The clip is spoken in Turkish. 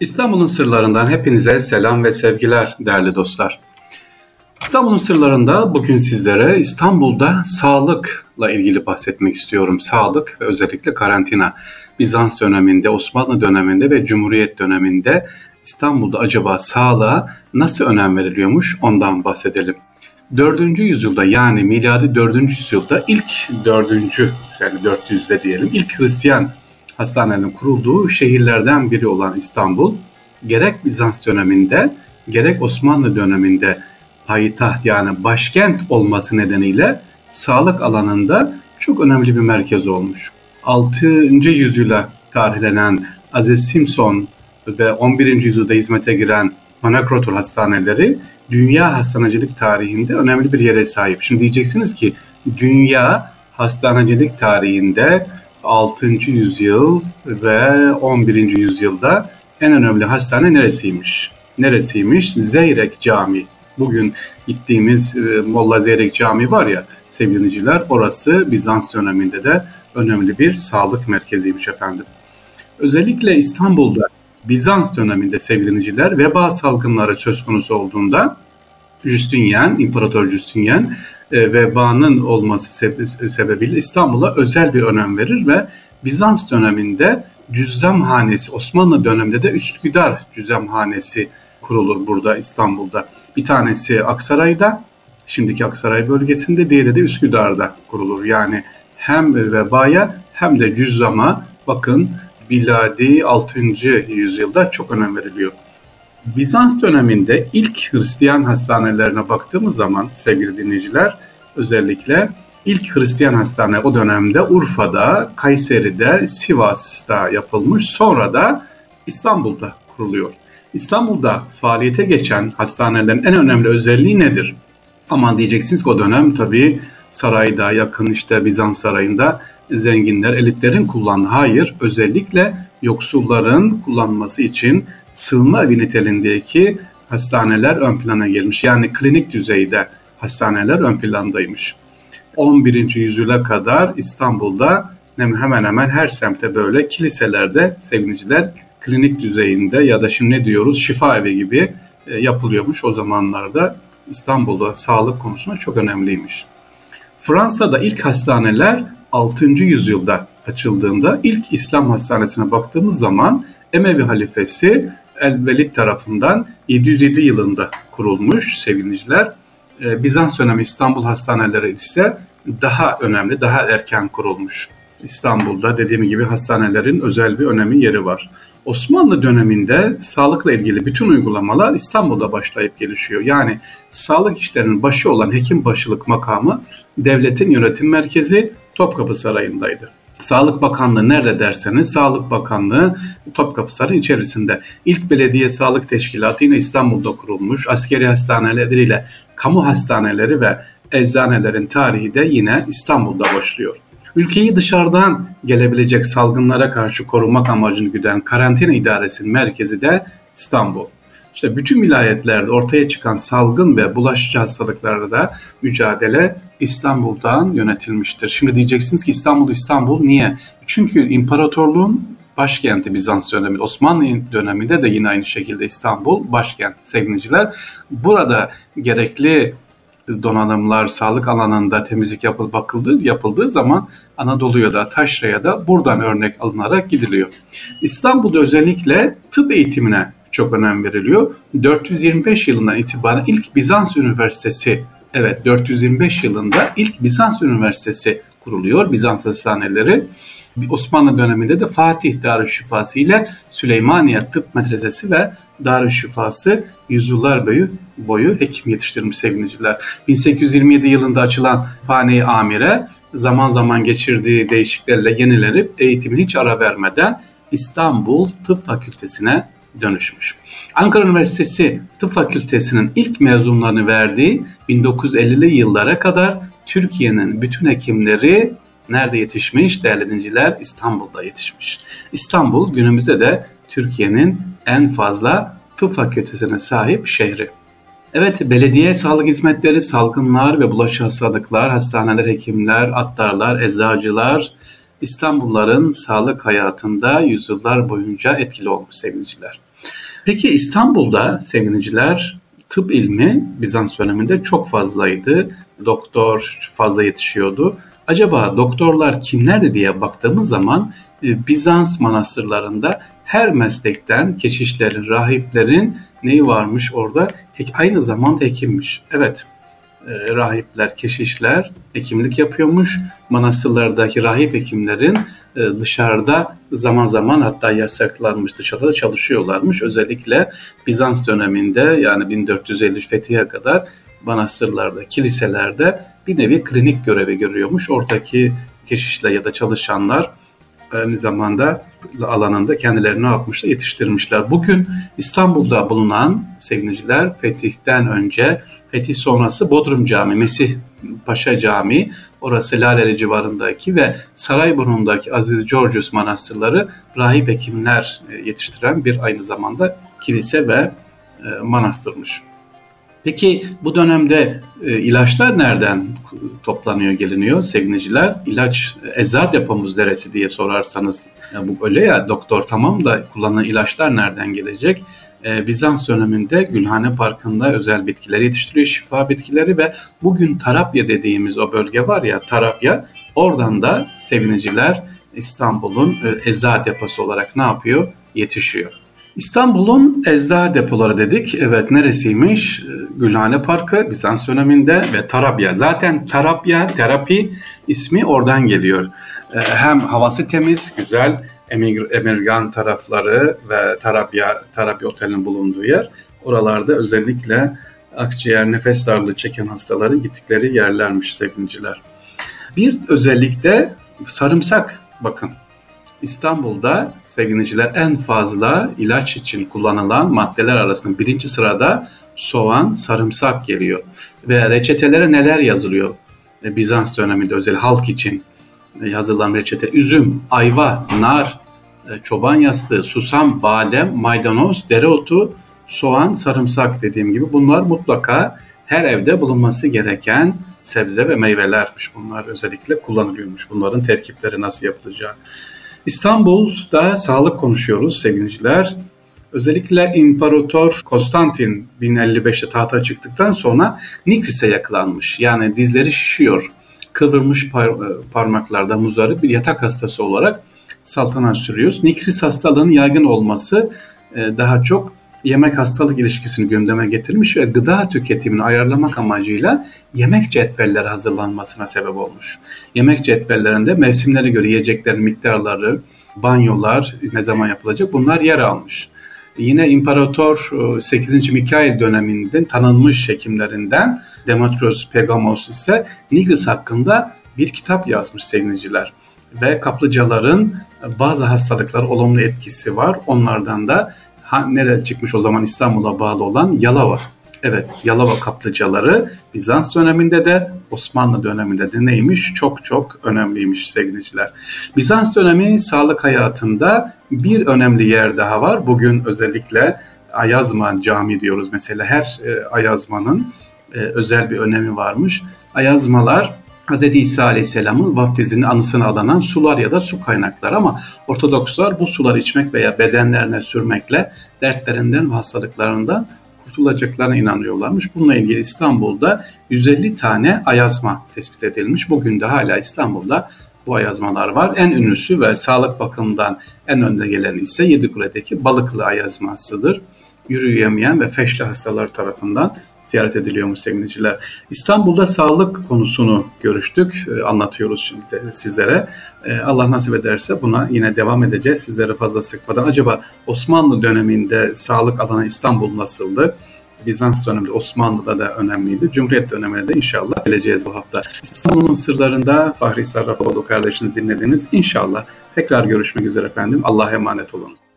İstanbul'un sırlarından hepinize selam ve sevgiler değerli dostlar. İstanbul'un sırlarında bugün sizlere İstanbul'da sağlıkla ilgili bahsetmek istiyorum. Sağlık ve özellikle karantina. Bizans döneminde, Osmanlı döneminde ve Cumhuriyet döneminde İstanbul'da acaba sağlığa nasıl önem veriliyormuş ondan bahsedelim. 4. yüzyılda yani miladi 4. yüzyılda ilk 4. yani 400'de diyelim ilk Hristiyan hastanenin kurulduğu şehirlerden biri olan İstanbul gerek Bizans döneminde gerek Osmanlı döneminde payitaht yani başkent olması nedeniyle sağlık alanında çok önemli bir merkez olmuş. 6. yüzyıla tarihlenen Aziz Simpson ve 11. yüzyılda hizmete giren Anakrotur hastaneleri dünya hastanecilik tarihinde önemli bir yere sahip. Şimdi diyeceksiniz ki dünya hastanecilik tarihinde 6. yüzyıl ve 11. yüzyılda en önemli hastane neresiymiş? Neresiymiş? Zeyrek Camii. Bugün gittiğimiz e, Molla Zeyrek Camii var ya sevgiliciler orası Bizans döneminde de önemli bir sağlık merkeziymiş efendim. Özellikle İstanbul'da Bizans döneminde sevgiliciler veba salgınları söz konusu olduğunda Justinian, İmparator Justinian e, vebanın olması sebebiyle İstanbul'a özel bir önem verir ve Bizans döneminde Cüzzam Hanesi, Osmanlı döneminde de Üsküdar Cüzzam Hanesi kurulur burada İstanbul'da. Bir tanesi Aksaray'da, şimdiki Aksaray bölgesinde, diğeri de Üsküdar'da kurulur. Yani hem vebaya hem de cüzzama bakın biladi 6. yüzyılda çok önem veriliyor. Bizans döneminde ilk Hristiyan hastanelerine baktığımız zaman sevgili dinleyiciler özellikle ilk Hristiyan hastane o dönemde Urfa'da, Kayseri'de, Sivas'ta yapılmış. Sonra da İstanbul'da kuruluyor. İstanbul'da faaliyete geçen hastanelerin en önemli özelliği nedir? Aman diyeceksiniz ki o dönem tabii sarayda yakın işte Bizans sarayında zenginler, elitlerin kullandığı. Hayır, özellikle yoksulların kullanması için sığınma evi nitelindeki hastaneler ön plana gelmiş. Yani klinik düzeyde hastaneler ön plandaymış. 11. yüzyıla kadar İstanbul'da hemen hemen her semtte böyle kiliselerde sevgiliciler klinik düzeyinde ya da şimdi ne diyoruz şifa evi gibi e, yapılıyormuş o zamanlarda İstanbul'da sağlık konusunda çok önemliymiş. Fransa'da ilk hastaneler 6. yüzyılda açıldığında ilk İslam hastanesine baktığımız zaman Emevi halifesi El-Velid tarafından 707 yılında kurulmuş sevgiliciler. Ee, Bizans dönemi İstanbul hastaneleri ise daha önemli, daha erken kurulmuş. İstanbul'da dediğim gibi hastanelerin özel bir önemi yeri var. Osmanlı döneminde sağlıkla ilgili bütün uygulamalar İstanbul'da başlayıp gelişiyor. Yani sağlık işlerinin başı olan hekim başılık makamı devletin yönetim merkezi Topkapı Sarayı'ndaydı. Sağlık Bakanlığı nerede derseniz Sağlık Bakanlığı Topkapı Sarayı içerisinde. İlk belediye sağlık teşkilatı yine İstanbul'da kurulmuş. Askeri hastaneleriyle kamu hastaneleri ve eczanelerin tarihi de yine İstanbul'da başlıyor. Ülkeyi dışarıdan gelebilecek salgınlara karşı korumak amacını güden karantina idaresinin merkezi de İstanbul. İşte bütün vilayetlerde ortaya çıkan salgın ve bulaşıcı hastalıklarda da mücadele İstanbul'dan yönetilmiştir. Şimdi diyeceksiniz ki İstanbul İstanbul niye? Çünkü imparatorluğun başkenti Bizans döneminde, Osmanlı döneminde de yine aynı şekilde İstanbul başkent sevgiliciler. Burada gerekli donanımlar sağlık alanında temizlik yapıl bakıldığı yapıldığı zaman Anadolu'ya da Taşra'ya da buradan örnek alınarak gidiliyor. İstanbul'da özellikle tıp eğitimine çok önem veriliyor. 425 yılından itibaren ilk Bizans Üniversitesi evet 425 yılında ilk Bizans Üniversitesi kuruluyor. Bizans hastaneleri. Osmanlı döneminde de Fatih Darüşşifası ile Süleymaniye Tıp Medresesi ve Darüşşifası yüzyıllar boyu, boyu hekim yetiştirmiş sevgiliciler. 1827 yılında açılan Fani Amire zaman zaman geçirdiği değişikliklerle yenilenip eğitimin hiç ara vermeden İstanbul Tıp Fakültesine dönüşmüş. Ankara Üniversitesi Tıp Fakültesinin ilk mezunlarını verdiği 1950'li yıllara kadar Türkiye'nin bütün hekimleri nerede yetişmiş değerli dinciler? İstanbul'da yetişmiş. İstanbul günümüzde de Türkiye'nin en fazla tıp fakültesine sahip şehri. Evet, belediye sağlık hizmetleri, salgınlar ve bulaşıcı hastalıklar, hastaneler, hekimler, attarlar, eczacılar İstanbulluların sağlık hayatında yüzyıllar boyunca etkili olmuş sevgiliciler. Peki İstanbul'da sevgiliciler tıp ilmi Bizans döneminde çok fazlaydı. Doktor fazla yetişiyordu. Acaba doktorlar kimlerdi diye baktığımız zaman e, Bizans manastırlarında her meslekten keşişlerin, rahiplerin neyi varmış orada? Aynı zamanda hekimmiş. Evet, e, rahipler, keşişler hekimlik yapıyormuş. Manastırlardaki rahip hekimlerin e, dışarıda zaman zaman hatta yasaklanmış dışarıda çalışıyorlarmış. Özellikle Bizans döneminde yani 1450 Fethiye kadar manastırlarda, kiliselerde bir nevi klinik görevi görüyormuş. Oradaki keşişler ya da çalışanlar aynı zamanda alanında kendilerini ne yapmışlar? Yetiştirmişler. Bugün İstanbul'da bulunan sevgiliciler Fetih'ten önce, Fetih sonrası Bodrum Camii, Mesih Paşa Camii, orası Laleli civarındaki ve Sarayburnu'ndaki Aziz Georgius manastırları rahip hekimler e, yetiştiren bir aynı zamanda kilise ve e, manastırmış. Peki bu dönemde e, ilaçlar nereden toplanıyor geliniyor sevgiliciler? İlaç eczat depomuz neresi diye sorarsanız ya bu öyle ya doktor tamam da kullanılan ilaçlar nereden gelecek? E, Bizans döneminde Gülhane Parkı'nda özel bitkileri yetiştiriyor, şifa bitkileri ve bugün Tarapya dediğimiz o bölge var ya Tarapya oradan da seviniciler İstanbul'un e, eczat deposu olarak ne yapıyor? Yetişiyor. İstanbul'un eczacı depoları dedik. Evet neresiymiş? Ee, Gülhane Parkı Bizans döneminde ve Tarabya. Zaten Tarabya terapi ismi oradan geliyor. Ee, hem havası temiz, güzel, Emirgan tarafları ve Tarabya, Tarabya Otel'in bulunduğu yer. Oralarda özellikle akciğer, nefes darlığı çeken hastaların gittikleri yerlermiş sevgiliciler. Bir özellik de sarımsak. Bakın İstanbul'da sevgiliciler en fazla ilaç için kullanılan maddeler arasında birinci sırada soğan, sarımsak geliyor. Ve reçetelere neler yazılıyor? E, Bizans döneminde özel halk için yazılan reçete üzüm, ayva, nar, e, çoban yastığı, susam, badem, maydanoz, dereotu, soğan, sarımsak dediğim gibi bunlar mutlaka her evde bulunması gereken sebze ve meyvelermiş. Bunlar özellikle kullanılıyormuş. Bunların terkipleri nasıl yapılacağı. İstanbul'da sağlık konuşuyoruz sevgiliciler. Özellikle İmparator Konstantin 1055'te tahta çıktıktan sonra Nikris'e yakalanmış. Yani dizleri şişiyor. Kıvrılmış par parmaklarda muzları bir yatak hastası olarak saltanat sürüyoruz. Nikris hastalığının yaygın olması e, daha çok yemek hastalık ilişkisini gündeme getirmiş ve gıda tüketimini ayarlamak amacıyla yemek cetvelleri hazırlanmasına sebep olmuş. Yemek cetvellerinde mevsimlere göre yiyeceklerin miktarları, banyolar ne zaman yapılacak bunlar yer almış. Yine İmparator 8. E, Mikail döneminde tanınmış hekimlerinden Demetrios Pegamos ise Nigris hakkında bir kitap yazmış sevgiliciler. Ve kaplıcaların bazı hastalıklar olumlu etkisi var. Onlardan da ha, nerede çıkmış o zaman İstanbul'a bağlı olan Yalova. Evet Yalova kaplıcaları Bizans döneminde de Osmanlı döneminde de neymiş? Çok çok önemliymiş sevgiliciler. Bizans dönemi sağlık hayatında bir önemli yer daha var. Bugün özellikle Ayazma Cami diyoruz mesela her e, Ayazma'nın e, özel bir önemi varmış. Ayazmalar Hz. İsa Aleyhisselam'ın vaftizinin anısına adanan sular ya da su kaynakları ama Ortodokslar bu suları içmek veya bedenlerine sürmekle dertlerinden ve hastalıklarından kurtulacaklarına inanıyorlarmış. Bununla ilgili İstanbul'da 150 tane ayazma tespit edilmiş. Bugün de hala İstanbul'da bu ayazmalar var. En ünlüsü ve sağlık bakımından en önde gelen ise Yedikule'deki Balıklı ayazmasıdır. Yürüyemeyen ve feşli hastalar tarafından ziyaret ediliyormuş sevgiliciler. İstanbul'da sağlık konusunu görüştük, e, anlatıyoruz şimdi sizlere. E, Allah nasip ederse buna yine devam edeceğiz sizlere fazla sıkmadan. Acaba Osmanlı döneminde sağlık alanı İstanbul nasıldı? Bizans döneminde Osmanlı'da da önemliydi. Cumhuriyet döneminde de inşallah geleceğiz bu hafta. İstanbul'un sırlarında Fahri Sarrafoğlu kardeşiniz dinlediniz. İnşallah tekrar görüşmek üzere efendim. Allah'a emanet olunuz.